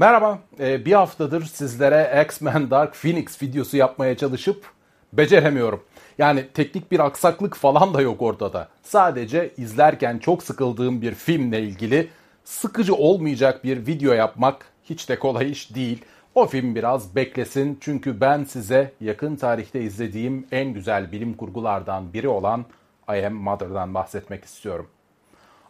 Merhaba, ee, bir haftadır sizlere X-Men Dark Phoenix videosu yapmaya çalışıp beceremiyorum. Yani teknik bir aksaklık falan da yok ortada. Sadece izlerken çok sıkıldığım bir filmle ilgili sıkıcı olmayacak bir video yapmak hiç de kolay iş değil. O film biraz beklesin çünkü ben size yakın tarihte izlediğim en güzel bilim kurgulardan biri olan I Am Mother'dan bahsetmek istiyorum.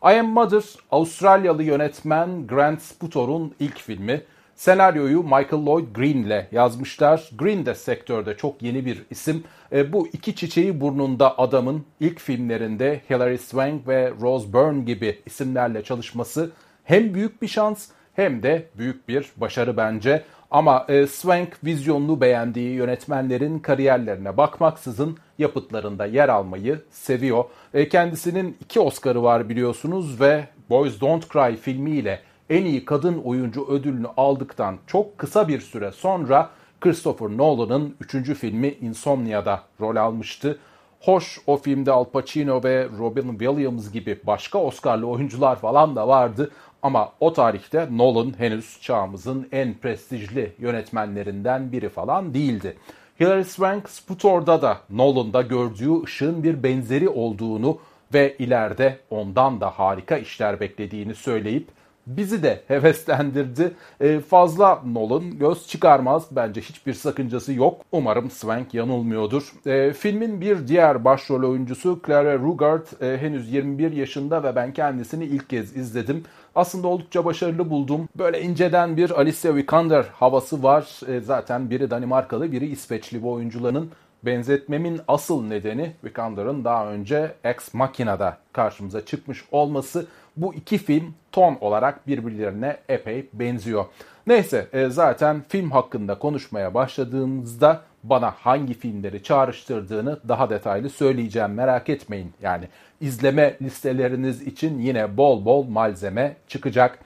I Am Mother, Avustralyalı yönetmen Grant Sputor'un ilk filmi. Senaryoyu Michael Lloyd Green ile yazmışlar. Green de sektörde çok yeni bir isim. E, bu iki çiçeği burnunda adamın ilk filmlerinde Hilary Swank ve Rose Byrne gibi isimlerle çalışması hem büyük bir şans hem de büyük bir başarı bence. Ama e, Swank vizyonunu beğendiği yönetmenlerin kariyerlerine bakmaksızın yapıtlarında yer almayı seviyor. E, kendisinin iki Oscar'ı var biliyorsunuz ve Boys Don't Cry filmiyle en iyi kadın oyuncu ödülünü aldıktan çok kısa bir süre sonra Christopher Nolan'ın üçüncü filmi Insomnia'da rol almıştı. Hoş o filmde Al Pacino ve Robin Williams gibi başka Oscar'lı oyuncular falan da vardı ama o tarihte Nolan henüz çağımızın en prestijli yönetmenlerinden biri falan değildi. Hilary Swank Sputor'da da Nolan'da gördüğü ışığın bir benzeri olduğunu ve ileride ondan da harika işler beklediğini söyleyip bizi de heveslendirdi. Ee, fazla Nolan göz çıkarmaz. Bence hiçbir sakıncası yok. Umarım Swank yanılmıyordur. Ee, filmin bir diğer başrol oyuncusu Clara Rugard e, henüz 21 yaşında ve ben kendisini ilk kez izledim. Aslında oldukça başarılı buldum. Böyle inceden bir Alicia Vikander havası var. E, zaten biri Danimarkalı, biri İsveçli bu oyuncuların benzetmemin asıl nedeni Vikander'ın daha önce Ex Machina'da karşımıza çıkmış olması. Bu iki film ton olarak birbirlerine epey benziyor. Neyse e, zaten film hakkında konuşmaya başladığımızda bana hangi filmleri çağrıştırdığını daha detaylı söyleyeceğim merak etmeyin. Yani izleme listeleriniz için yine bol bol malzeme çıkacak.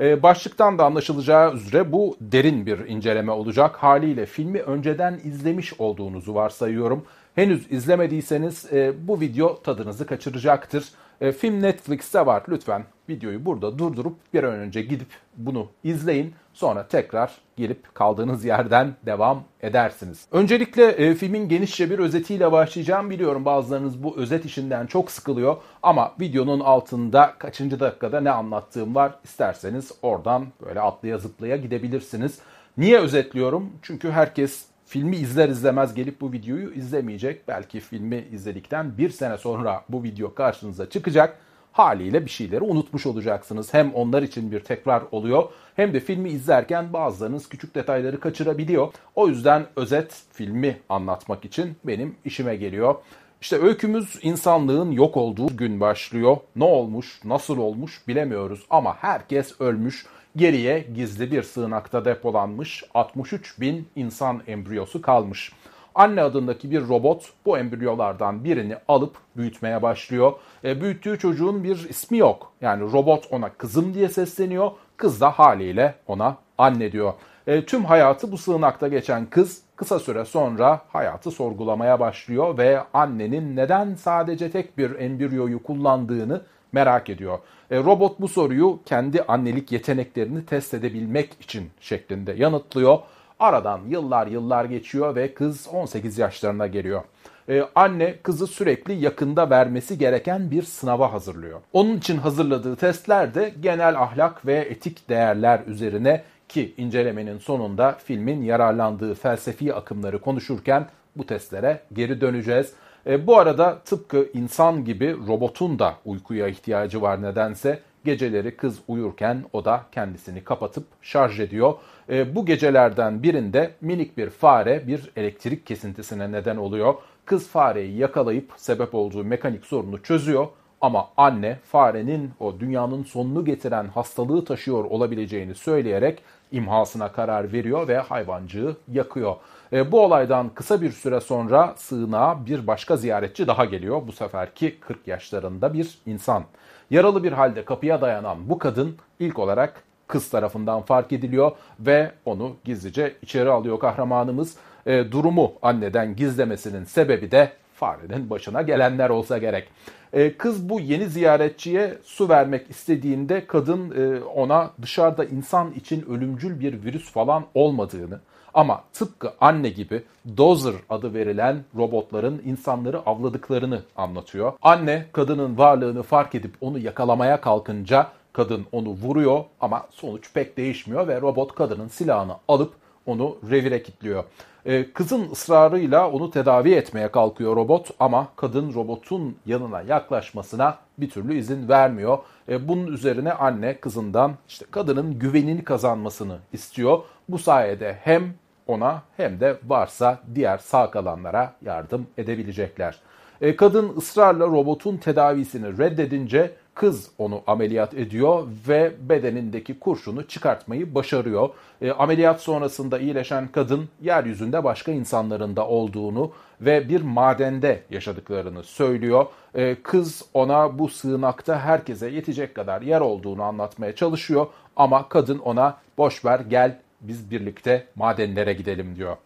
Ee, başlıktan da anlaşılacağı üzere bu derin bir inceleme olacak. Haliyle filmi önceden izlemiş olduğunuzu varsayıyorum. Henüz izlemediyseniz e, bu video tadınızı kaçıracaktır. E, film Netflix'te var. Lütfen videoyu burada durdurup bir an önce gidip bunu izleyin. Sonra tekrar gelip kaldığınız yerden devam edersiniz. Öncelikle e, filmin genişçe bir özetiyle başlayacağım. Biliyorum bazılarınız bu özet işinden çok sıkılıyor ama videonun altında kaçıncı dakikada ne anlattığım var isterseniz oradan böyle atlaya zıplaya gidebilirsiniz. Niye özetliyorum? Çünkü herkes filmi izler izlemez gelip bu videoyu izlemeyecek. Belki filmi izledikten bir sene sonra bu video karşınıza çıkacak. Haliyle bir şeyleri unutmuş olacaksınız. Hem onlar için bir tekrar oluyor hem de filmi izlerken bazılarınız küçük detayları kaçırabiliyor. O yüzden özet filmi anlatmak için benim işime geliyor. İşte öykümüz insanlığın yok olduğu gün başlıyor. Ne olmuş, nasıl olmuş bilemiyoruz ama herkes ölmüş. Geriye gizli bir sığınakta depolanmış 63 bin insan embriyosu kalmış. Anne adındaki bir robot bu embriyolardan birini alıp büyütmeye başlıyor. E, büyüttüğü çocuğun bir ismi yok. Yani robot ona kızım diye sesleniyor. Kız da haliyle ona anne diyor. E, tüm hayatı bu sığınakta geçen kız kısa süre sonra hayatı sorgulamaya başlıyor ve annenin neden sadece tek bir embriyoyu kullandığını merak ediyor. E, robot bu soruyu kendi annelik yeteneklerini test edebilmek için şeklinde yanıtlıyor. Aradan yıllar yıllar geçiyor ve kız 18 yaşlarına geliyor. Ee, anne kızı sürekli yakında vermesi gereken bir sınava hazırlıyor. Onun için hazırladığı testler de genel ahlak ve etik değerler üzerine ki incelemenin sonunda filmin yararlandığı felsefi akımları konuşurken bu testlere geri döneceğiz. E, bu arada tıpkı insan gibi robotun da uykuya ihtiyacı var nedense. Geceleri kız uyurken o da kendisini kapatıp şarj ediyor. E, bu gecelerden birinde minik bir fare bir elektrik kesintisine neden oluyor. Kız fareyi yakalayıp sebep olduğu mekanik sorunu çözüyor. Ama anne farenin o dünyanın sonunu getiren hastalığı taşıyor olabileceğini söyleyerek imhasına karar veriyor ve hayvancığı yakıyor. E, bu olaydan kısa bir süre sonra sığınağa bir başka ziyaretçi daha geliyor. Bu seferki 40 yaşlarında bir insan. Yaralı bir halde kapıya dayanan bu kadın ilk olarak kız tarafından fark ediliyor ve onu gizlice içeri alıyor kahramanımız. E, durumu anneden gizlemesinin sebebi de farenin başına gelenler olsa gerek. E, kız bu yeni ziyaretçiye su vermek istediğinde kadın ona dışarıda insan için ölümcül bir virüs falan olmadığını ama tıpkı anne gibi Dozer adı verilen robotların insanları avladıklarını anlatıyor. Anne kadının varlığını fark edip onu yakalamaya kalkınca kadın onu vuruyor ama sonuç pek değişmiyor ve robot kadının silahını alıp onu revire kilitliyor. Ee, kızın ısrarıyla onu tedavi etmeye kalkıyor robot ama kadın robotun yanına yaklaşmasına bir türlü izin vermiyor. Ee, bunun üzerine anne kızından işte kadının güvenini kazanmasını istiyor. Bu sayede hem ona hem de varsa diğer sağ kalanlara yardım edebilecekler. Ee, kadın ısrarla robotun tedavisini reddedince kız onu ameliyat ediyor ve bedenindeki kurşunu çıkartmayı başarıyor. E, ameliyat sonrasında iyileşen kadın yeryüzünde başka insanların da olduğunu ve bir madende yaşadıklarını söylüyor. E, kız ona bu sığınakta herkese yetecek kadar yer olduğunu anlatmaya çalışıyor ama kadın ona boş ver gel biz birlikte madenlere gidelim diyor.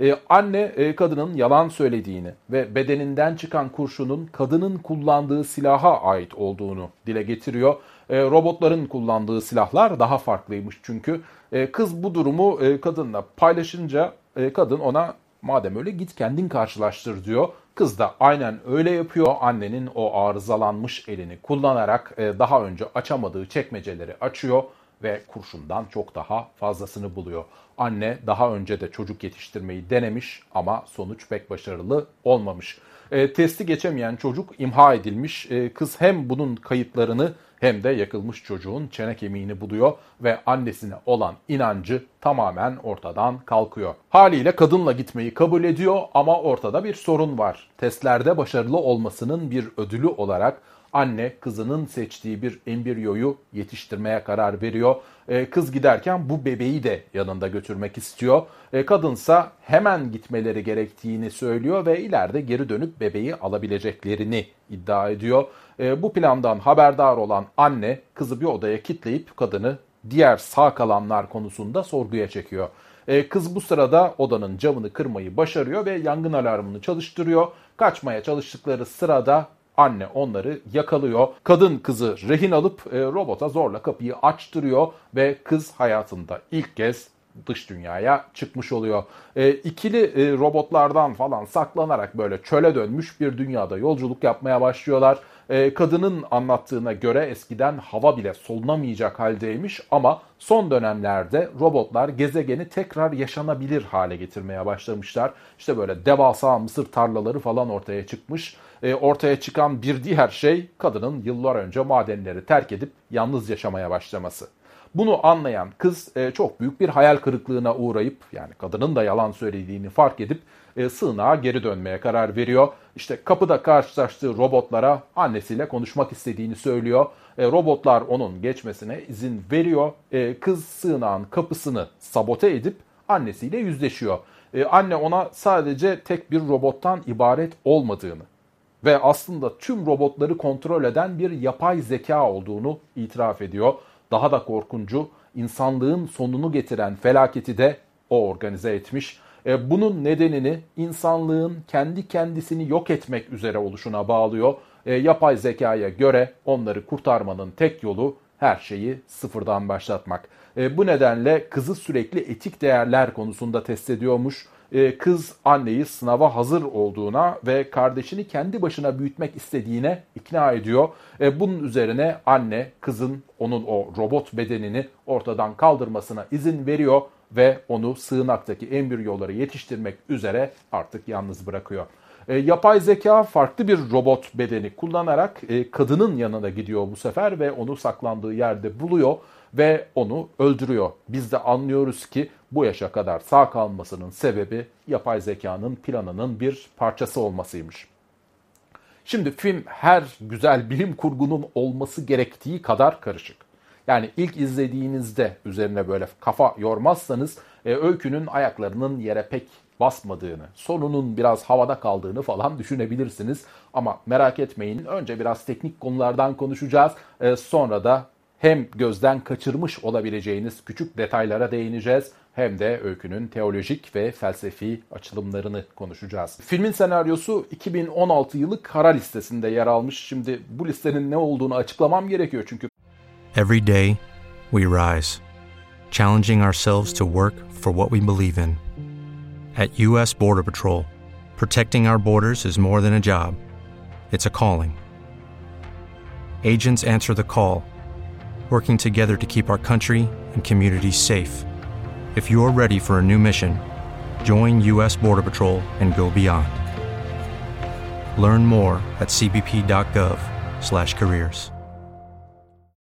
Ee, anne e, kadının yalan söylediğini ve bedeninden çıkan kurşunun kadının kullandığı silaha ait olduğunu dile getiriyor. E, robotların kullandığı silahlar daha farklıymış çünkü. E, kız bu durumu e, kadınla paylaşınca e, kadın ona madem öyle git kendin karşılaştır diyor. Kız da aynen öyle yapıyor. Annenin o arızalanmış elini kullanarak e, daha önce açamadığı çekmeceleri açıyor ve kurşundan çok daha fazlasını buluyor. Anne daha önce de çocuk yetiştirmeyi denemiş ama sonuç pek başarılı olmamış. E, testi geçemeyen çocuk imha edilmiş. E, kız hem bunun kayıtlarını hem de yakılmış çocuğun çene kemiğini buluyor ve annesine olan inancı tamamen ortadan kalkıyor. Haliyle kadınla gitmeyi kabul ediyor ama ortada bir sorun var. Testlerde başarılı olmasının bir ödülü olarak anne kızının seçtiği bir embriyoyu yetiştirmeye karar veriyor. E, kız giderken bu bebeği de yanında götürmek istiyor. E, kadınsa hemen gitmeleri gerektiğini söylüyor ve ileride geri dönüp bebeği alabileceklerini iddia ediyor. E, bu plandan haberdar olan anne kızı bir odaya kitleyip kadını diğer sağ kalanlar konusunda sorguya çekiyor. Kız bu sırada odanın camını kırmayı başarıyor ve yangın alarmını çalıştırıyor. Kaçmaya çalıştıkları sırada Anne onları yakalıyor. Kadın kızı rehin alıp e, robota zorla kapıyı açtırıyor ve kız hayatında ilk kez dış dünyaya çıkmış oluyor. E, ikili e, robotlardan falan saklanarak böyle çöle dönmüş bir dünyada yolculuk yapmaya başlıyorlar. E, kadının anlattığına göre eskiden hava bile solunamayacak haldeymiş ama son dönemlerde robotlar gezegeni tekrar yaşanabilir hale getirmeye başlamışlar. İşte böyle devasa mısır tarlaları falan ortaya çıkmış. E, ortaya çıkan bir diğer şey kadının yıllar önce madenleri terk edip yalnız yaşamaya başlaması. Bunu anlayan kız e, çok büyük bir hayal kırıklığına uğrayıp yani kadının da yalan söylediğini fark edip e, sığınağa geri dönmeye karar veriyor. İşte kapıda karşılaştığı robotlara annesiyle konuşmak istediğini söylüyor. Robotlar onun geçmesine izin veriyor. Kız sığınağın kapısını sabote edip annesiyle yüzleşiyor. Anne ona sadece tek bir robottan ibaret olmadığını ve aslında tüm robotları kontrol eden bir yapay zeka olduğunu itiraf ediyor. Daha da korkuncu insanlığın sonunu getiren felaketi de o organize etmiş. E, bunun nedenini insanlığın kendi kendisini yok etmek üzere oluşuna bağlıyor. E, yapay zekaya göre onları kurtarmanın tek yolu her şeyi sıfırdan başlatmak. E, bu nedenle kızı sürekli etik değerler konusunda test ediyormuş. E, kız anneyi sınava hazır olduğuna ve kardeşini kendi başına büyütmek istediğine ikna ediyor. E, bunun üzerine anne kızın onun o robot bedenini ortadan kaldırmasına izin veriyor ve onu sığınaktaki embriyoları yetiştirmek üzere artık yalnız bırakıyor. E, yapay zeka farklı bir robot bedeni kullanarak e, kadının yanına gidiyor bu sefer ve onu saklandığı yerde buluyor ve onu öldürüyor. Biz de anlıyoruz ki bu yaşa kadar sağ kalmasının sebebi yapay zekanın planının bir parçası olmasıymış. Şimdi film her güzel bilim kurgunun olması gerektiği kadar karışık. Yani ilk izlediğinizde üzerine böyle kafa yormazsanız e, öykünün ayaklarının yere pek basmadığını, sonunun biraz havada kaldığını falan düşünebilirsiniz. Ama merak etmeyin önce biraz teknik konulardan konuşacağız. E, sonra da hem gözden kaçırmış olabileceğiniz küçük detaylara değineceğiz hem de öykünün teolojik ve felsefi açılımlarını konuşacağız. Filmin senaryosu 2016 yılı kara listesinde yer almış. Şimdi bu listenin ne olduğunu açıklamam gerekiyor çünkü. Every day we rise, challenging ourselves to work for what we believe in. At US Border Patrol, protecting our borders is more than a job. It's a calling. Agents answer the call, working together to keep our country and communities safe. If you're ready for a new mission, join U.S. Border Patrol and go beyond. Learn more at cbp.gov/careers.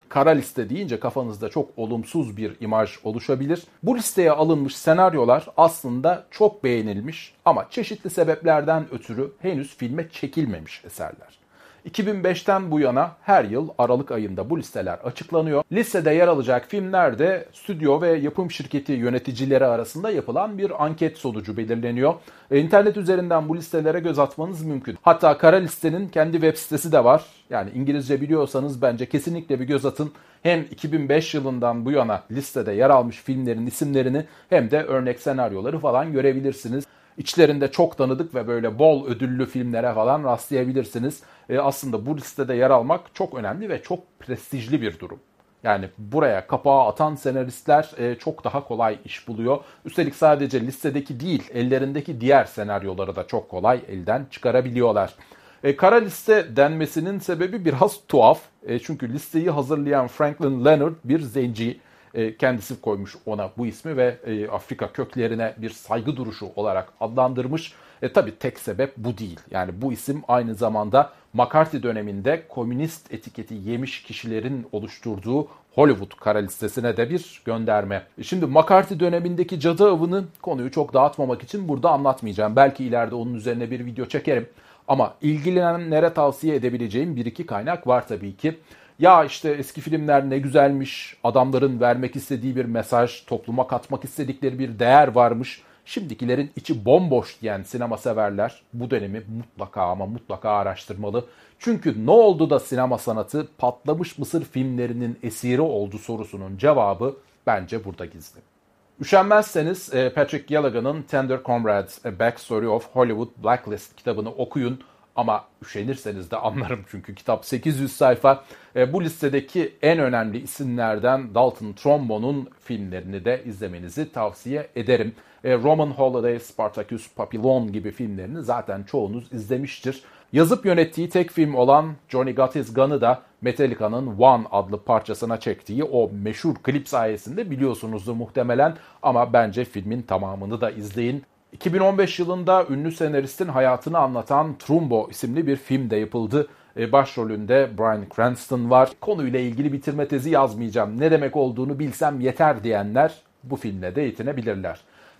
Kara liste deyince kafanızda çok olumsuz bir imaj oluşabilir. Bu listeye alınmış senaryolar aslında çok beğenilmiş ama çeşitli sebeplerden ötürü henüz filme çekilmemiş eserler. 2005'ten bu yana her yıl Aralık ayında bu listeler açıklanıyor. Listede yer alacak filmler de stüdyo ve yapım şirketi yöneticileri arasında yapılan bir anket sonucu belirleniyor. E, internet üzerinden bu listelere göz atmanız mümkün. Hatta kara listenin kendi web sitesi de var. Yani İngilizce biliyorsanız bence kesinlikle bir göz atın. Hem 2005 yılından bu yana listede yer almış filmlerin isimlerini hem de örnek senaryoları falan görebilirsiniz. İçlerinde çok tanıdık ve böyle bol ödüllü filmlere falan rastlayabilirsiniz. E, aslında bu listede yer almak çok önemli ve çok prestijli bir durum. Yani buraya kapağı atan senaristler e, çok daha kolay iş buluyor. Üstelik sadece listedeki değil, ellerindeki diğer senaryoları da çok kolay elden çıkarabiliyorlar. E, kara liste denmesinin sebebi biraz tuhaf. E, çünkü listeyi hazırlayan Franklin Leonard bir zenci. E, kendisi koymuş ona bu ismi ve e, Afrika köklerine bir saygı duruşu olarak adlandırmış. E tabi tek sebep bu değil. Yani bu isim aynı zamanda McCarthy döneminde komünist etiketi yemiş kişilerin oluşturduğu Hollywood kara listesine de bir gönderme. Şimdi McCarthy dönemindeki cadı avını konuyu çok dağıtmamak için burada anlatmayacağım. Belki ileride onun üzerine bir video çekerim. Ama ilgilenenlere tavsiye edebileceğim bir iki kaynak var tabii ki. Ya işte eski filmler ne güzelmiş, adamların vermek istediği bir mesaj, topluma katmak istedikleri bir değer varmış. Şimdikilerin içi bomboş diyen sinema severler bu dönemi mutlaka ama mutlaka araştırmalı. Çünkü ne oldu da sinema sanatı patlamış Mısır filmlerinin esiri oldu sorusunun cevabı bence burada gizli. Üşenmezseniz e, Patrick Gallagher'ın Tender Comrades A Backstory of Hollywood Blacklist kitabını okuyun. Ama üşenirseniz de anlarım çünkü kitap 800 sayfa. E, bu listedeki en önemli isimlerden Dalton Trumbo'nun filmlerini de izlemenizi tavsiye ederim. E, Roman Holiday, Spartacus, Papillon gibi filmlerini zaten çoğunuz izlemiştir. Yazıp yönettiği tek film olan Johnny Got His Gun'ı da Metallica'nın One adlı parçasına çektiği o meşhur klip sayesinde biliyorsunuzdur muhtemelen ama bence filmin tamamını da izleyin. 2015 yılında ünlü senaristin hayatını anlatan Trumbo isimli bir film de yapıldı. E, başrolünde Bryan Cranston var. Konuyla ilgili bitirme tezi yazmayacağım. Ne demek olduğunu bilsem yeter diyenler bu filmle de yetinebilirler.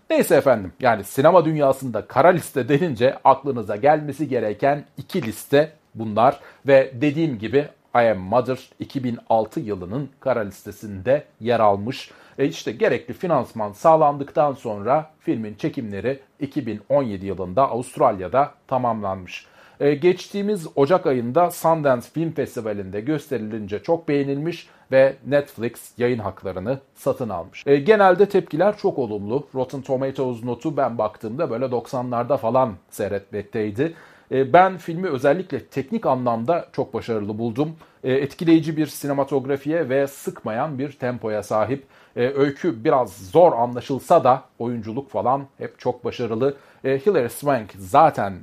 Neyse efendim yani sinema dünyasında kara liste denince aklınıza gelmesi gereken iki liste bunlar. Ve dediğim gibi I Am Mother 2006 yılının kara listesinde yer almış. E işte gerekli finansman sağlandıktan sonra filmin çekimleri 2017 yılında Avustralya'da tamamlanmış. E, geçtiğimiz Ocak ayında Sundance Film Festivali'nde gösterilince çok beğenilmiş ve Netflix yayın haklarını satın almış. E, genelde tepkiler çok olumlu. Rotten Tomatoes notu ben baktığımda böyle 90'larda falan seyretmekteydi. E, ben filmi özellikle teknik anlamda çok başarılı buldum. E, etkileyici bir sinematografiye ve sıkmayan bir tempoya sahip. E, öykü biraz zor anlaşılsa da oyunculuk falan hep çok başarılı. Hilary Swank zaten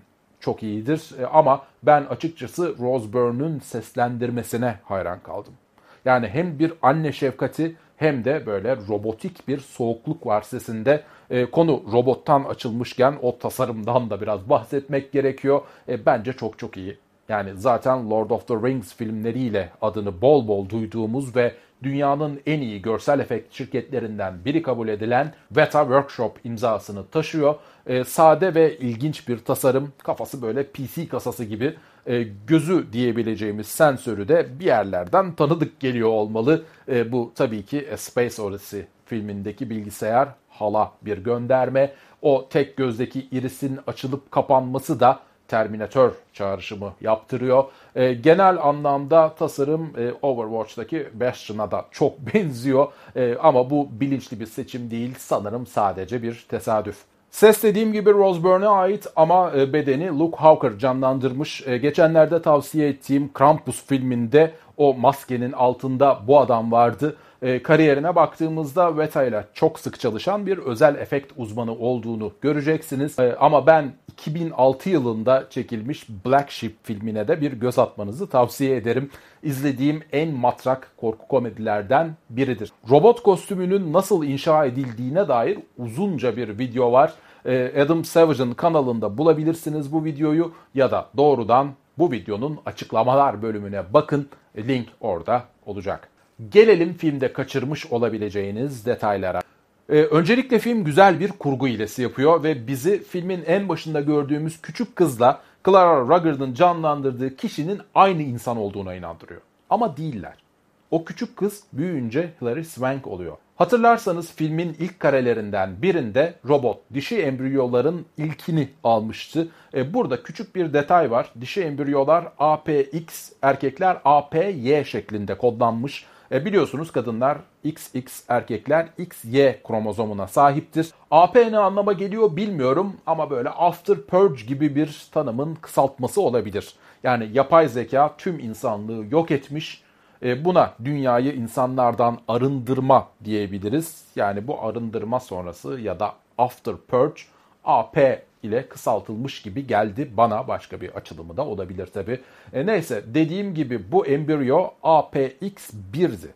çok iyidir ama ben açıkçası Rose Byrne'ün seslendirmesine hayran kaldım. Yani hem bir anne şefkati hem de böyle robotik bir soğukluk var sesinde. E, konu robottan açılmışken o tasarımdan da biraz bahsetmek gerekiyor. E, bence çok çok iyi. Yani zaten Lord of the Rings filmleriyle adını bol bol duyduğumuz ve dünyanın en iyi görsel efekt şirketlerinden biri kabul edilen Weta Workshop imzasını taşıyor. E, sade ve ilginç bir tasarım, kafası böyle PC kasası gibi e, gözü diyebileceğimiz sensörü de bir yerlerden tanıdık geliyor olmalı. E, bu tabii ki A Space Odyssey filmindeki bilgisayar hala bir gönderme. O tek gözdeki irisin açılıp kapanması da Terminator çağrışımı yaptırıyor. E, genel anlamda tasarım e, Overwatch'taki Bastion'a da çok benziyor. E, ama bu bilinçli bir seçim değil sanırım sadece bir tesadüf. Ses dediğim gibi Rose ait ama e, bedeni Luke Hawker canlandırmış. E, geçenlerde tavsiye ettiğim Krampus filminde o maskenin altında bu adam vardı. E, kariyerine baktığımızda Veta ile çok sık çalışan bir özel efekt uzmanı olduğunu göreceksiniz. Ama ben 2006 yılında çekilmiş Black Sheep filmine de bir göz atmanızı tavsiye ederim. İzlediğim en matrak korku komedilerden biridir. Robot kostümünün nasıl inşa edildiğine dair uzunca bir video var. Ee, Adam Savage'ın kanalında bulabilirsiniz bu videoyu ya da doğrudan bu videonun açıklamalar bölümüne bakın. Link orada olacak. Gelelim filmde kaçırmış olabileceğiniz detaylara. Ee, öncelikle film güzel bir kurgu ilesi yapıyor ve bizi filmin en başında gördüğümüz küçük kızla Clara Ruggerd'ın canlandırdığı kişinin aynı insan olduğuna inandırıyor. Ama değiller. O küçük kız büyüyünce Hilary Swank oluyor. Hatırlarsanız filmin ilk karelerinden birinde robot dişi embriyoların ilkini almıştı. E, burada küçük bir detay var. Dişi embriyolar APX, erkekler APY şeklinde kodlanmış. E, biliyorsunuz kadınlar XX, erkekler XY kromozomuna sahiptir. AP ne anlama geliyor bilmiyorum ama böyle after purge gibi bir tanımın kısaltması olabilir. Yani yapay zeka tüm insanlığı yok etmiş e, buna dünyayı insanlardan arındırma diyebiliriz. Yani bu arındırma sonrası ya da after purge AP ile kısaltılmış gibi geldi bana. Başka bir açılımı da olabilir tabi. E neyse dediğim gibi bu embriyo APX1'di.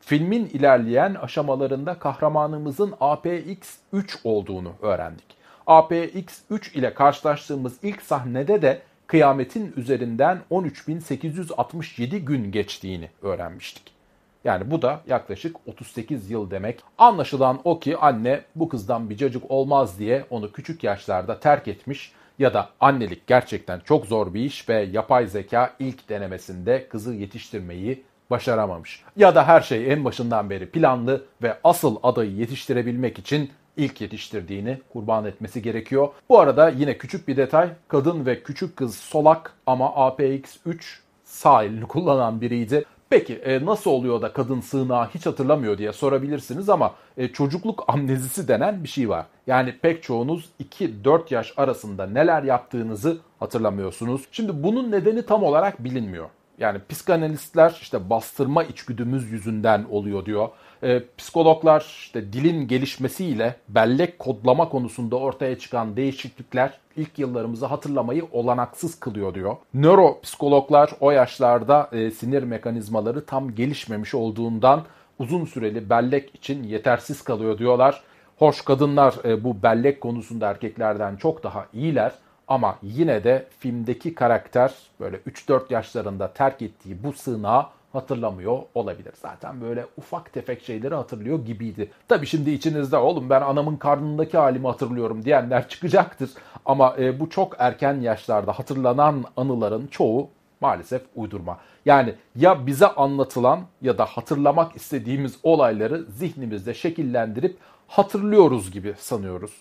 Filmin ilerleyen aşamalarında kahramanımızın APX3 olduğunu öğrendik. APX3 ile karşılaştığımız ilk sahnede de kıyametin üzerinden 13.867 gün geçtiğini öğrenmiştik. Yani bu da yaklaşık 38 yıl demek. Anlaşılan o ki anne bu kızdan bir cacık olmaz diye onu küçük yaşlarda terk etmiş ya da annelik gerçekten çok zor bir iş ve yapay zeka ilk denemesinde kızı yetiştirmeyi başaramamış. Ya da her şey en başından beri planlı ve asıl adayı yetiştirebilmek için ilk yetiştirdiğini kurban etmesi gerekiyor. Bu arada yine küçük bir detay. Kadın ve küçük kız solak ama APX3 sağ elini kullanan biriydi. Peki e, nasıl oluyor da kadın sığınağı hiç hatırlamıyor diye sorabilirsiniz ama e, çocukluk amnezisi denen bir şey var. Yani pek çoğunuz 2-4 yaş arasında neler yaptığınızı hatırlamıyorsunuz. Şimdi bunun nedeni tam olarak bilinmiyor. Yani psikanalistler işte bastırma içgüdümüz yüzünden oluyor diyor. E, psikologlar işte dilin gelişmesiyle bellek kodlama konusunda ortaya çıkan değişiklikler ilk yıllarımızı hatırlamayı olanaksız kılıyor diyor. Nöropsikologlar o yaşlarda e, sinir mekanizmaları tam gelişmemiş olduğundan uzun süreli bellek için yetersiz kalıyor diyorlar. Hoş kadınlar e, bu bellek konusunda erkeklerden çok daha iyiler. Ama yine de filmdeki karakter böyle 3-4 yaşlarında terk ettiği bu sığınağı hatırlamıyor olabilir. Zaten böyle ufak tefek şeyleri hatırlıyor gibiydi. Tabi şimdi içinizde oğlum ben anamın karnındaki halimi hatırlıyorum diyenler çıkacaktır. Ama e, bu çok erken yaşlarda hatırlanan anıların çoğu maalesef uydurma. Yani ya bize anlatılan ya da hatırlamak istediğimiz olayları zihnimizde şekillendirip hatırlıyoruz gibi sanıyoruz.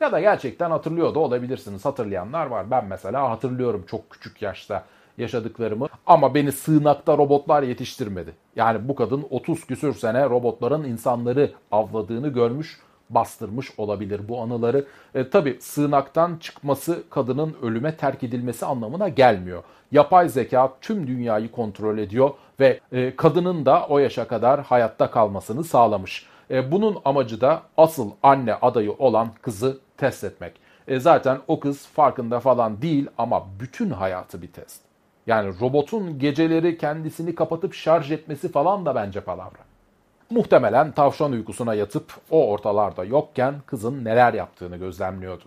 Ya da gerçekten hatırlıyor da olabilirsiniz. Hatırlayanlar var. Ben mesela hatırlıyorum çok küçük yaşta yaşadıklarımı ama beni sığınakta robotlar yetiştirmedi. Yani bu kadın 30 küsür sene robotların insanları avladığını görmüş bastırmış olabilir bu anıları. E, Tabi sığınaktan çıkması kadının ölüme terk edilmesi anlamına gelmiyor. Yapay zeka tüm dünyayı kontrol ediyor ve e, kadının da o yaşa kadar hayatta kalmasını sağlamış. E, bunun amacı da asıl anne adayı olan kızı test etmek. E, zaten o kız farkında falan değil ama bütün hayatı bir test. Yani robotun geceleri kendisini kapatıp şarj etmesi falan da bence palavra. Muhtemelen tavşan uykusuna yatıp o ortalarda yokken kızın neler yaptığını gözlemliyordu.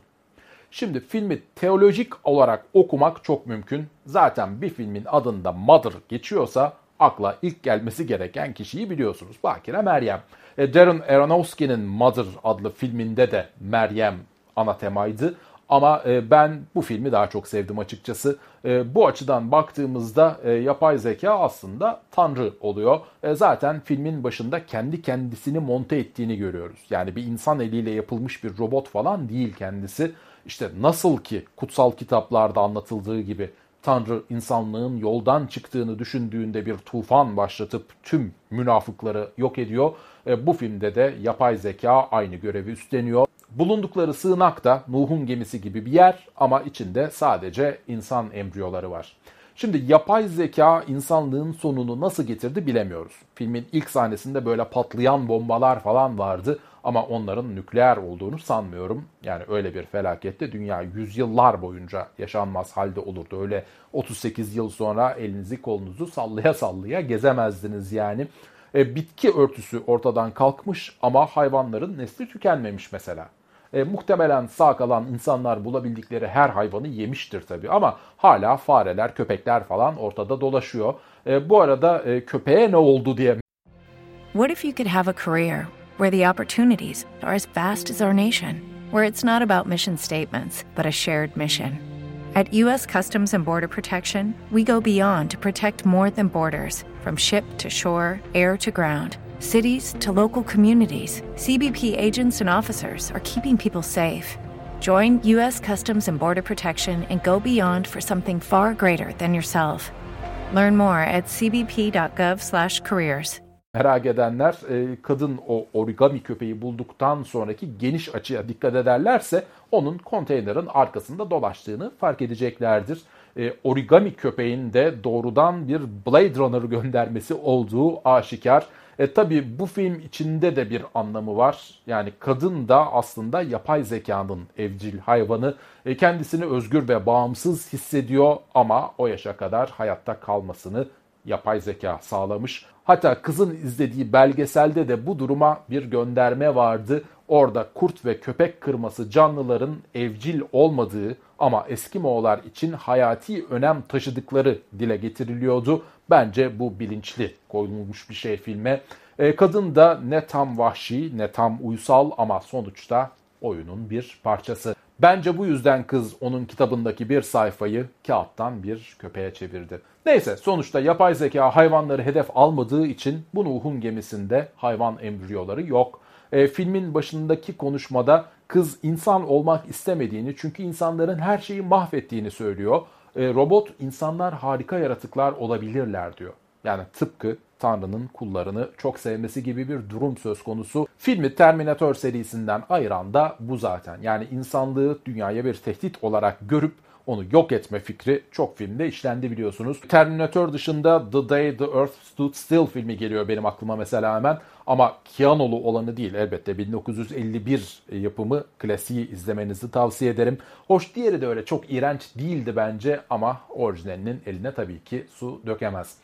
Şimdi filmi teolojik olarak okumak çok mümkün. Zaten bir filmin adında Mother geçiyorsa akla ilk gelmesi gereken kişiyi biliyorsunuz. Bakire Meryem. E, Darren Aronofsky'nin Mother adlı filminde de Meryem ana temaydı. Ama e, ben bu filmi daha çok sevdim açıkçası. E, bu açıdan baktığımızda e, yapay zeka aslında tanrı oluyor. Zaten filmin başında kendi kendisini monte ettiğini görüyoruz. Yani bir insan eliyle yapılmış bir robot falan değil kendisi. İşte nasıl ki kutsal kitaplarda anlatıldığı gibi Tanrı insanlığın yoldan çıktığını düşündüğünde bir tufan başlatıp tüm münafıkları yok ediyor. Bu filmde de yapay zeka aynı görevi üstleniyor. Bulundukları sığınak da Nuh'un gemisi gibi bir yer ama içinde sadece insan embriyoları var. Şimdi yapay zeka insanlığın sonunu nasıl getirdi bilemiyoruz. Filmin ilk sahnesinde böyle patlayan bombalar falan vardı ama onların nükleer olduğunu sanmıyorum. Yani öyle bir felakette dünya yüzyıllar boyunca yaşanmaz halde olurdu. Öyle 38 yıl sonra elinizi kolunuzu sallaya sallaya gezemezdiniz yani. E, bitki örtüsü ortadan kalkmış ama hayvanların nesli tükenmemiş mesela. E, muhtemelen sağ kalan insanlar bulabildikleri her hayvanı yemiştir tabii ama hala fareler, köpekler falan ortada dolaşıyor. E, bu arada e, köpeğe ne oldu diye. What if you could have a career where the opportunities are as vast as our nation, where it's not about mission statements, but a shared mission? At U.S. Customs and Border Protection, we go beyond to protect more than borders from ship to shore, air to ground cities to local communities, CBP agents and officers are keeping people safe. Join U.S. Customs and Border Protection and go beyond for something far greater than yourself. Learn more at cbp.gov/careers. Merak edenler e, kadın o origami köpeği bulduktan sonraki geniş açıya dikkat ederlerse onun konteynerin arkasında dolaştığını fark edeceklerdir. E, origami köpeğin de doğrudan bir Blade Runner göndermesi olduğu aşikar. E tabi bu film içinde de bir anlamı var. Yani kadın da aslında yapay zekanın evcil hayvanı. E kendisini özgür ve bağımsız hissediyor ama o yaşa kadar hayatta kalmasını yapay zeka sağlamış. Hatta kızın izlediği belgeselde de bu duruma bir gönderme vardı. Orada kurt ve köpek kırması canlıların evcil olmadığı ama Eskimoğullar için hayati önem taşıdıkları dile getiriliyordu. Bence bu bilinçli koyulmuş bir şey filme. E, kadın da ne tam vahşi ne tam uysal ama sonuçta oyunun bir parçası. Bence bu yüzden kız onun kitabındaki bir sayfayı kağıttan bir köpeğe çevirdi. Neyse sonuçta yapay zeka hayvanları hedef almadığı için bu Nuh'un gemisinde hayvan embriyoları yok. E, filmin başındaki konuşmada kız insan olmak istemediğini çünkü insanların her şeyi mahvettiğini söylüyor. E, robot insanlar harika yaratıklar olabilirler diyor. Yani tıpkı Tanrı'nın kullarını çok sevmesi gibi bir durum söz konusu. Filmi Terminator serisinden ayıran da bu zaten. Yani insanlığı dünyaya bir tehdit olarak görüp onu yok etme fikri çok filmde işlendi biliyorsunuz. Terminator dışında The Day the Earth Stood Still filmi geliyor benim aklıma mesela hemen. Ama Keanu'lu olanı değil elbette 1951 yapımı klasiği izlemenizi tavsiye ederim. Hoş diğeri de öyle çok iğrenç değildi bence ama orijinalinin eline tabii ki su dökemez.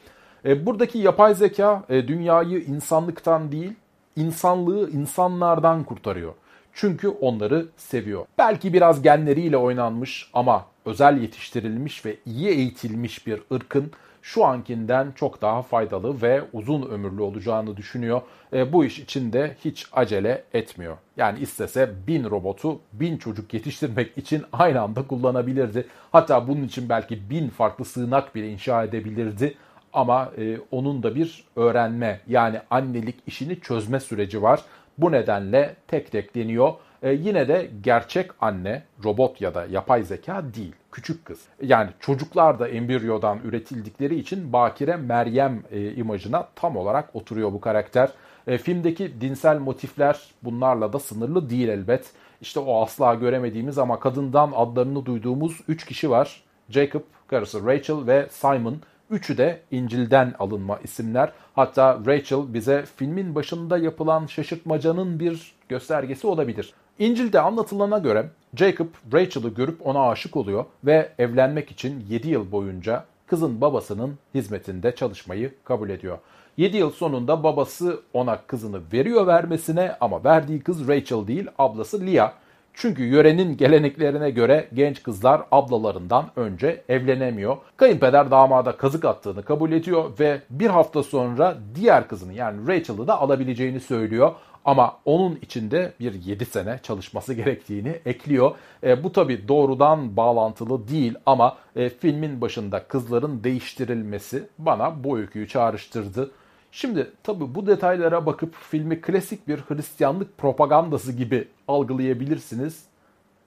E, buradaki yapay zeka e, dünyayı insanlıktan değil, insanlığı insanlardan kurtarıyor. Çünkü onları seviyor. Belki biraz genleriyle oynanmış ama özel yetiştirilmiş ve iyi eğitilmiş bir ırkın şu ankinden çok daha faydalı ve uzun ömürlü olacağını düşünüyor. E, bu iş için de hiç acele etmiyor. Yani istese bin robotu bin çocuk yetiştirmek için aynı anda kullanabilirdi. Hatta bunun için belki bin farklı sığınak bile inşa edebilirdi ama e, onun da bir öğrenme yani annelik işini çözme süreci var. Bu nedenle tek tek deniyor. E, yine de gerçek anne robot ya da yapay zeka değil, küçük kız. Yani çocuklar da embriyodan üretildikleri için Bakire Meryem e, imajına tam olarak oturuyor bu karakter. E, filmdeki dinsel motifler bunlarla da sınırlı değil elbet. İşte o asla göremediğimiz ama kadından adlarını duyduğumuz 3 kişi var. Jacob, karısı Rachel ve Simon. Üçü de İncil'den alınma isimler. Hatta Rachel bize filmin başında yapılan şaşırtmacanın bir göstergesi olabilir. İncil'de anlatılana göre Jacob Rachel'ı görüp ona aşık oluyor ve evlenmek için 7 yıl boyunca kızın babasının hizmetinde çalışmayı kabul ediyor. 7 yıl sonunda babası ona kızını veriyor vermesine ama verdiği kız Rachel değil ablası Leah. Çünkü yörenin geleneklerine göre genç kızlar ablalarından önce evlenemiyor. Kayınpeder damada kazık attığını kabul ediyor ve bir hafta sonra diğer kızını yani Rachel'ı da alabileceğini söylüyor. Ama onun içinde bir 7 sene çalışması gerektiğini ekliyor. E, bu tabi doğrudan bağlantılı değil ama e, filmin başında kızların değiştirilmesi bana bu öyküyü çağrıştırdı. Şimdi tabi bu detaylara bakıp filmi klasik bir Hristiyanlık propagandası gibi algılayabilirsiniz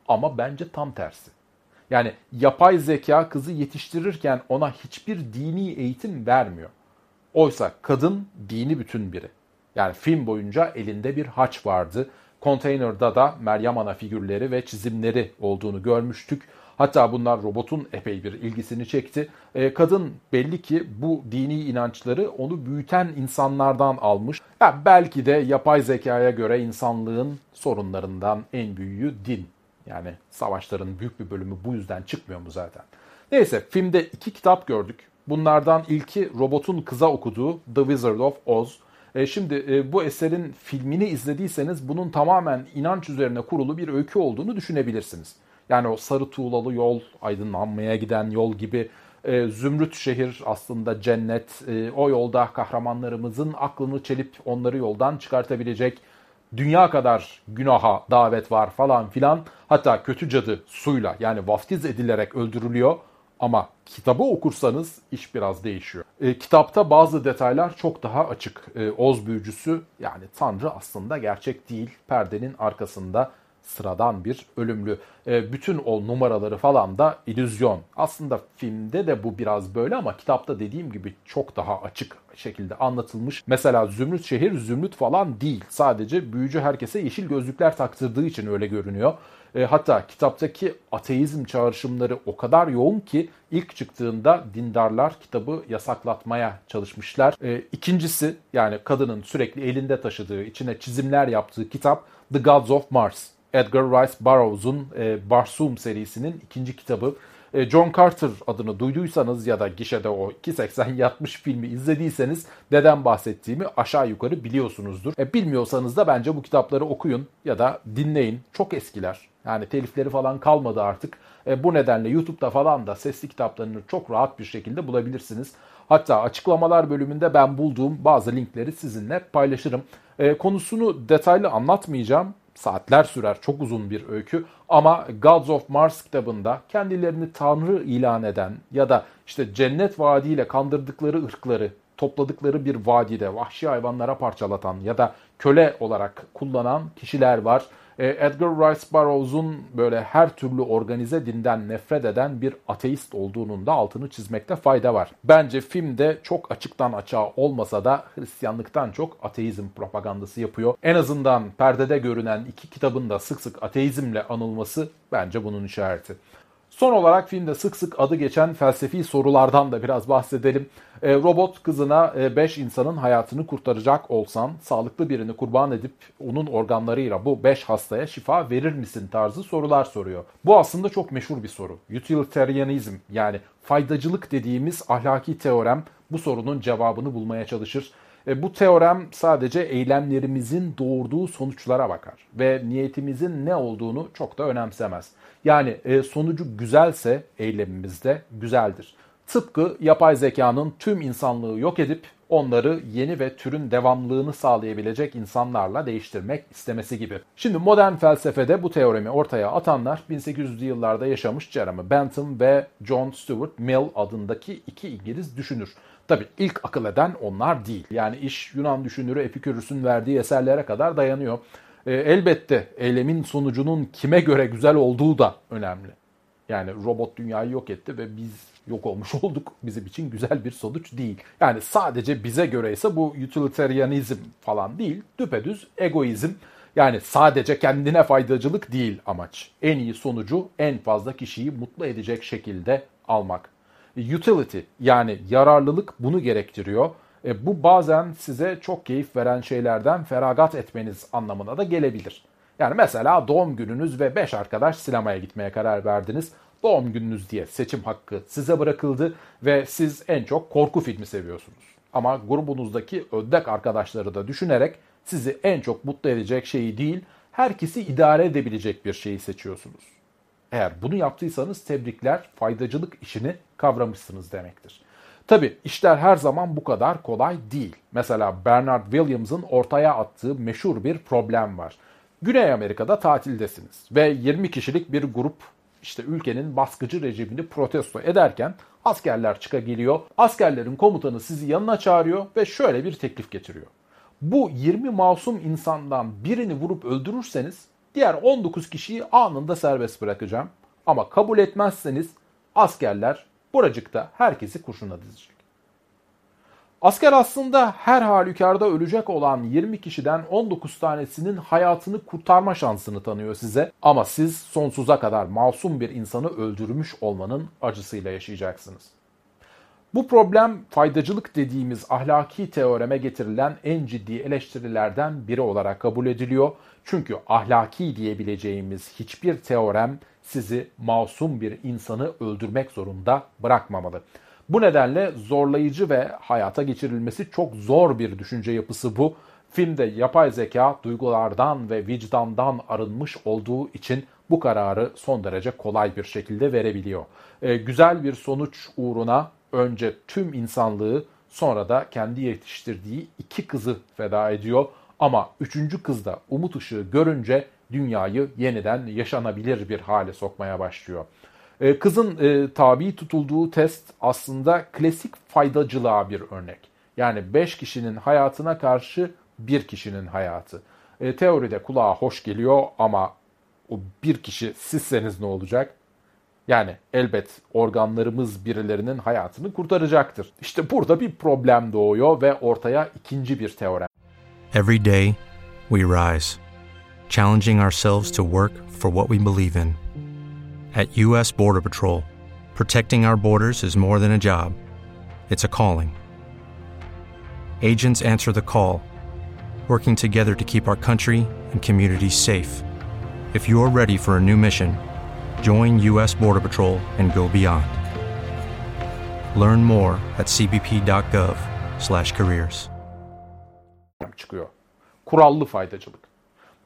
ama bence tam tersi. Yani yapay zeka kızı yetiştirirken ona hiçbir dini eğitim vermiyor. Oysa kadın dini bütün biri. Yani film boyunca elinde bir haç vardı. Konteynerda da Meryem Ana figürleri ve çizimleri olduğunu görmüştük. Hatta bunlar robotun epey bir ilgisini çekti. E, kadın belli ki bu dini inançları onu büyüten insanlardan almış. Ya belki de yapay zekaya göre insanlığın sorunlarından en büyüğü din. Yani savaşların büyük bir bölümü bu yüzden çıkmıyor mu zaten? Neyse filmde iki kitap gördük. Bunlardan ilki robotun kıza okuduğu The Wizard of Oz. E, şimdi e, bu eserin filmini izlediyseniz bunun tamamen inanç üzerine kurulu bir öykü olduğunu düşünebilirsiniz. Yani o sarı tuğlalı yol, aydınlanmaya giden yol gibi e, Zümrüt şehir aslında cennet. E, o yolda kahramanlarımızın aklını çelip onları yoldan çıkartabilecek dünya kadar günaha davet var falan filan. Hatta kötü cadı suyla yani vaftiz edilerek öldürülüyor. Ama kitabı okursanız iş biraz değişiyor. E, kitapta bazı detaylar çok daha açık. E, Oz büyücüsü yani Tanrı aslında gerçek değil. Perdenin arkasında sıradan bir ölümlü. E, bütün o numaraları falan da illüzyon. Aslında filmde de bu biraz böyle ama kitapta dediğim gibi çok daha açık şekilde anlatılmış. Mesela Zümrüt şehir Zümrüt falan değil. Sadece büyücü herkese yeşil gözlükler taktırdığı için öyle görünüyor. E, hatta kitaptaki ateizm çağrışımları o kadar yoğun ki ilk çıktığında dindarlar kitabı yasaklatmaya çalışmışlar. E, ikincisi yani kadının sürekli elinde taşıdığı, içine çizimler yaptığı kitap The Gods of Mars. Edgar Rice Burroughs'un e, Barsum serisinin ikinci kitabı. E, John Carter adını duyduysanız ya da gişede o 2.80 yatmış filmi izlediyseniz neden bahsettiğimi aşağı yukarı biliyorsunuzdur. E, bilmiyorsanız da bence bu kitapları okuyun ya da dinleyin. Çok eskiler. Yani telifleri falan kalmadı artık. E, bu nedenle YouTube'da falan da sesli kitaplarını çok rahat bir şekilde bulabilirsiniz. Hatta açıklamalar bölümünde ben bulduğum bazı linkleri sizinle paylaşırım. E, konusunu detaylı anlatmayacağım saatler sürer çok uzun bir öykü ama Gods of Mars kitabında kendilerini tanrı ilan eden ya da işte cennet vaadiyle kandırdıkları ırkları topladıkları bir vadide vahşi hayvanlara parçalatan ya da köle olarak kullanan kişiler var. E, Edgar Rice Burroughs'un böyle her türlü organize dinden nefret eden bir ateist olduğunun da altını çizmekte fayda var. Bence filmde çok açıktan açığa olmasa da Hristiyanlıktan çok ateizm propagandası yapıyor. En azından perdede görünen iki kitabın da sık sık ateizmle anılması bence bunun işareti. Son olarak filmde sık sık adı geçen felsefi sorulardan da biraz bahsedelim. E, robot kızına 5 e, insanın hayatını kurtaracak olsan sağlıklı birini kurban edip onun organlarıyla bu 5 hastaya şifa verir misin tarzı sorular soruyor. Bu aslında çok meşhur bir soru. Utilitarianizm yani faydacılık dediğimiz ahlaki teorem bu sorunun cevabını bulmaya çalışır. E, bu teorem sadece eylemlerimizin doğurduğu sonuçlara bakar ve niyetimizin ne olduğunu çok da önemsemez. Yani e, sonucu güzelse eylemimizde güzeldir. Tıpkı yapay zekanın tüm insanlığı yok edip onları yeni ve türün devamlılığını sağlayabilecek insanlarla değiştirmek istemesi gibi. Şimdi modern felsefede bu teoremi ortaya atanlar 1800'lü yıllarda yaşamış Jeremy Bentham ve John Stuart Mill adındaki iki İngiliz düşünür. Tabi ilk akıl eden onlar değil. Yani iş Yunan düşünürü Epikürüs'ün verdiği eserlere kadar dayanıyor. E, elbette eylemin sonucunun kime göre güzel olduğu da önemli. Yani robot dünyayı yok etti ve biz yok olmuş olduk. Bizim için güzel bir sonuç değil. Yani sadece bize göre ise bu utilitarianizm falan değil. Düpedüz egoizm. Yani sadece kendine faydacılık değil amaç. En iyi sonucu en fazla kişiyi mutlu edecek şekilde almak. Utility yani yararlılık bunu gerektiriyor. E, bu bazen size çok keyif veren şeylerden feragat etmeniz anlamına da gelebilir. Yani mesela doğum gününüz ve 5 arkadaş sinemaya gitmeye karar verdiniz. Doğum gününüz diye seçim hakkı size bırakıldı ve siz en çok korku filmi seviyorsunuz. Ama grubunuzdaki ödek arkadaşları da düşünerek sizi en çok mutlu edecek şeyi değil, herkesi idare edebilecek bir şeyi seçiyorsunuz. Eğer bunu yaptıysanız tebrikler, faydacılık işini kavramışsınız demektir. Tabi işler her zaman bu kadar kolay değil. Mesela Bernard Williams'ın ortaya attığı meşhur bir problem var. Güney Amerika'da tatildesiniz ve 20 kişilik bir grup işte ülkenin baskıcı rejimini protesto ederken askerler çıka geliyor. Askerlerin komutanı sizi yanına çağırıyor ve şöyle bir teklif getiriyor. Bu 20 masum insandan birini vurup öldürürseniz diğer 19 kişiyi anında serbest bırakacağım. Ama kabul etmezseniz askerler buracıkta herkesi kurşuna dizecek. Asker aslında her halükarda ölecek olan 20 kişiden 19 tanesinin hayatını kurtarma şansını tanıyor size. Ama siz sonsuza kadar masum bir insanı öldürmüş olmanın acısıyla yaşayacaksınız. Bu problem faydacılık dediğimiz ahlaki teoreme getirilen en ciddi eleştirilerden biri olarak kabul ediliyor. Çünkü ahlaki diyebileceğimiz hiçbir teorem sizi masum bir insanı öldürmek zorunda bırakmamalı. Bu nedenle zorlayıcı ve hayata geçirilmesi çok zor bir düşünce yapısı bu. Filmde yapay zeka duygulardan ve vicdandan arınmış olduğu için bu kararı son derece kolay bir şekilde verebiliyor. Ee, güzel bir sonuç uğruna önce tüm insanlığı sonra da kendi yetiştirdiği iki kızı feda ediyor. Ama üçüncü kız da umut ışığı görünce dünyayı yeniden yaşanabilir bir hale sokmaya başlıyor. Ee, kızın e, tabi tutulduğu test aslında klasik faydacılığa bir örnek. Yani 5 kişinin hayatına karşı bir kişinin hayatı. E, teoride kulağa hoş geliyor ama o bir kişi sizseniz ne olacak? Yani elbet organlarımız birilerinin hayatını kurtaracaktır. İşte burada bir problem doğuyor ve ortaya ikinci bir teorem. Every day we rise, challenging ourselves to work for what we believe in. At U.S. Border Patrol, protecting our borders is more than a job, it's a calling. Agents answer the call, working together to keep our country and communities safe. If you're ready for a new mission, join U.S. Border Patrol and go beyond. Learn more at cbp.gov/careers. çıkıyor. Kurallı faydacılık.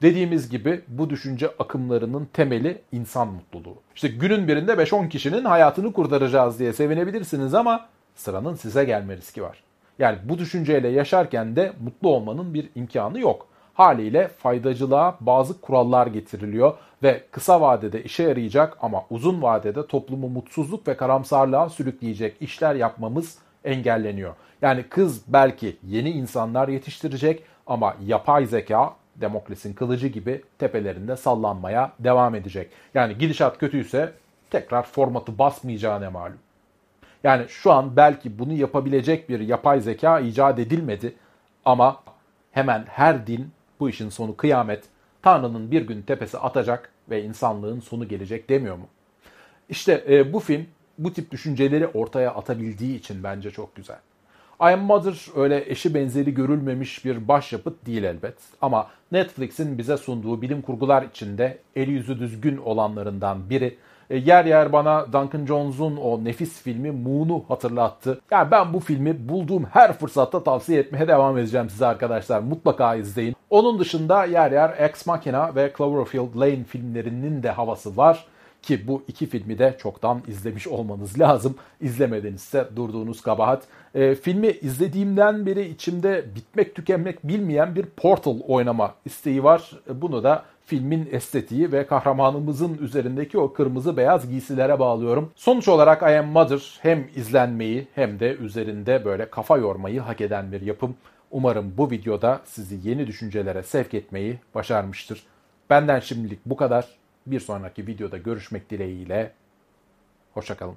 Dediğimiz gibi bu düşünce akımlarının temeli insan mutluluğu. İşte günün birinde 5-10 kişinin hayatını kurtaracağız diye sevinebilirsiniz ama sıranın size gelme riski var. Yani bu düşünceyle yaşarken de mutlu olmanın bir imkanı yok. Haliyle faydacılığa bazı kurallar getiriliyor ve kısa vadede işe yarayacak ama uzun vadede toplumu mutsuzluk ve karamsarlığa sürükleyecek işler yapmamız engelleniyor. Yani kız belki yeni insanlar yetiştirecek ama yapay zeka Demokles'in kılıcı gibi tepelerinde sallanmaya devam edecek. Yani gidişat kötüyse tekrar formatı basmayacağı ne malum. Yani şu an belki bunu yapabilecek bir yapay zeka icat edilmedi ama hemen her din bu işin sonu kıyamet, Tanrı'nın bir gün tepesi atacak ve insanlığın sonu gelecek demiyor mu? İşte e, bu film bu tip düşünceleri ortaya atabildiği için bence çok güzel. I Am Mother öyle eşi benzeri görülmemiş bir başyapıt değil elbet. Ama Netflix'in bize sunduğu bilim kurgular içinde eli yüzü düzgün olanlarından biri. E, yer yer bana Duncan Jones'un o nefis filmi Moon'u hatırlattı. Yani ben bu filmi bulduğum her fırsatta tavsiye etmeye devam edeceğim size arkadaşlar. Mutlaka izleyin. Onun dışında yer yer Ex Machina ve Cloverfield Lane filmlerinin de havası var. Ki bu iki filmi de çoktan izlemiş olmanız lazım. İzlemedinizse durduğunuz kabahat. E, filmi izlediğimden beri içimde bitmek tükenmek bilmeyen bir Portal oynama isteği var. Bunu da filmin estetiği ve kahramanımızın üzerindeki o kırmızı beyaz giysilere bağlıyorum. Sonuç olarak I Am Mother hem izlenmeyi hem de üzerinde böyle kafa yormayı hak eden bir yapım. Umarım bu videoda sizi yeni düşüncelere sevk etmeyi başarmıştır. Benden şimdilik bu kadar. Bir sonraki videoda görüşmek dileğiyle. Hoşçakalın.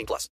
18 plus.